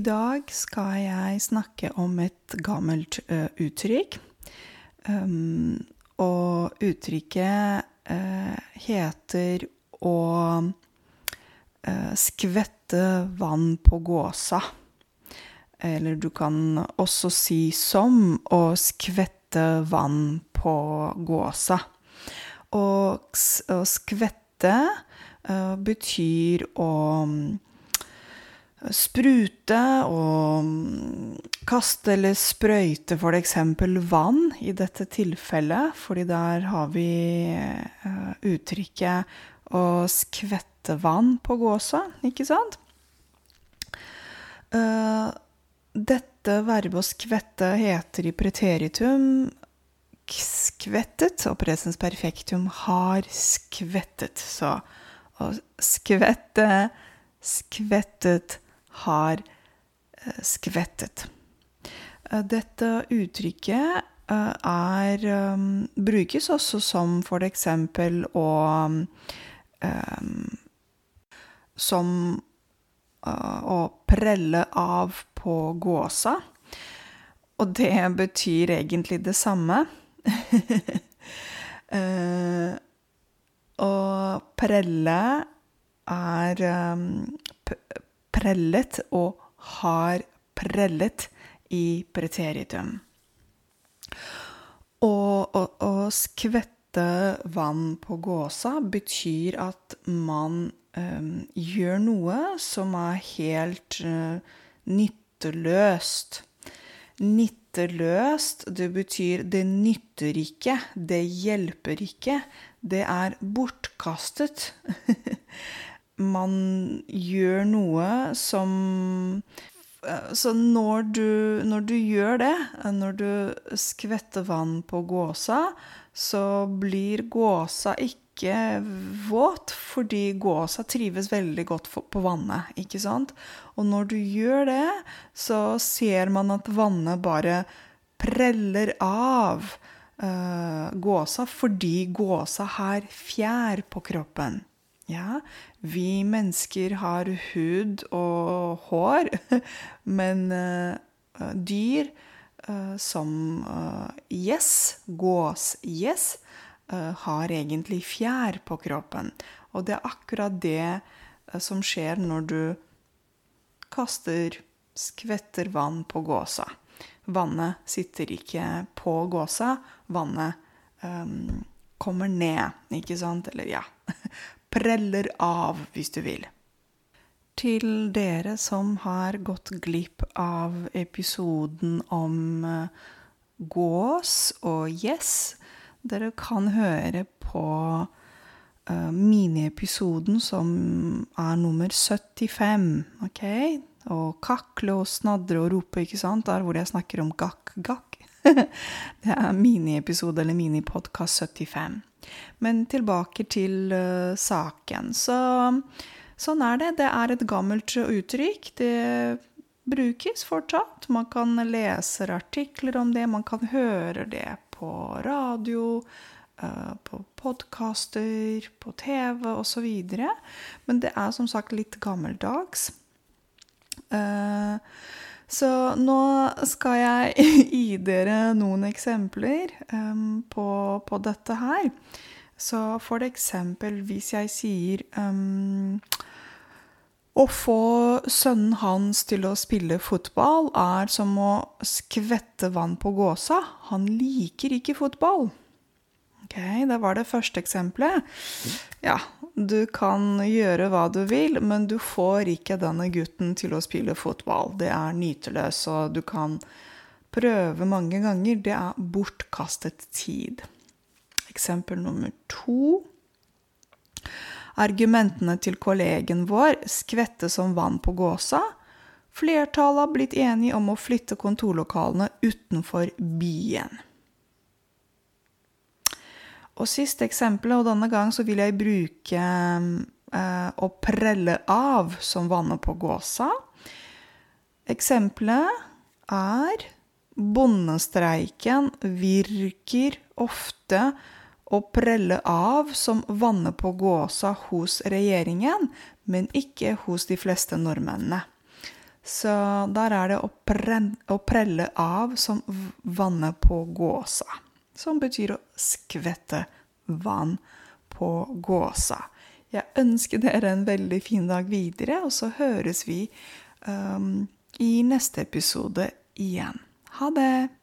I dag skal jeg snakke om et gammelt uh, uttrykk. Um, og uttrykket uh, heter å uh, skvette vann på gåsa. Eller du kan også si som å skvette vann på gåsa. Og å skvette betyr å sprute og mm, kaste eller sprøyte f.eks. vann i dette tilfellet, fordi der har vi uh, uttrykket å skvette vann på gåsa, ikke sant? Uh, dette verbet å skvette heter i preteritum skvettet, og presens perfektum har skvettet. Så å skvette, skvettet har eh, skvettet. Eh, dette uttrykket eh, er brukes også som for eksempel å Som å prelle av på gåsa. Og det betyr egentlig det samme. Å prelle er prellet og har prellet i preteritum. Å skvette vann på gåsa betyr at man um, gjør noe som er helt uh, nytteløst. Nytteløst, det betyr det nytter ikke, det hjelper ikke, det er bortkastet. man gjør noe som eh, Så når du, når du gjør det, eh, når du skvetter vann på gåsa, så blir gåsa ikke våt, fordi gåsa trives veldig godt på vannet, ikke sant? Og når du gjør det, så ser man at vannet bare preller av uh, gåsa fordi gåsa har fjær på kroppen. Ja, vi mennesker har hud og hår, men uh, dyr uh, som uh, gjess, uh, har egentlig fjær på kroppen. Og det er akkurat det som skjer når du kaster, skvetter vann på gåsa. Vannet sitter ikke på gåsa, vannet um, kommer ned, ikke sant? Eller ja preller av, hvis du vil. Til dere som har gått glipp av episoden om eh, gås og gjess, dere kan høre på uh, miniepisoden som er nummer 75, OK? Og kakle og snadre og rope, ikke sant? Der hvor jeg snakker om gakk-gakk. det er miniepisode eller minipodkast 75. Men tilbake til uh, saken. Så sånn er det. Det er et gammelt uttrykk. Det brukes fortsatt. Man kan lese artikler om det, man kan høre det på radio, uh, på podkaster, på TV osv. Men det er som sagt litt gammeldags. Uh, så nå skal jeg gi dere noen eksempler um, på, på, dette her. Så for eksempel hvis jeg sier um, Å få sønnen hans til å spille fotball er som å skvette vann på gåsa. Han liker ikke fotball. Ok, Det var det første eksempelet. Ja, du kan gjøre hva du vil, men du får ikke denne gutten til å spille fotball. Det er nyteløst, og du kan prøve mange ganger. Det er bortkastet tid. Eksempel nummer to. Argumentene til kollegen vår skvetter som vann på gåsa. Flertallet har blitt enige om å flytte kontorlokalene utenfor byen. Og siste eksempelet, og denne gang så vil jeg bruke eh, å prelle av som vannet på gåsa. Eksempelet er bondestreiken virker ofte å prelle av som vannet på gåsa hos regjeringen, men ikke hos de fleste nordmennene. Så der er det å, prelle av som vannet på gåsa. Som betyr å skvette vann på gåsa. Jeg ønsker dere en veldig fin dag videre, og så høres vi um, i neste episode igjen. Ha det!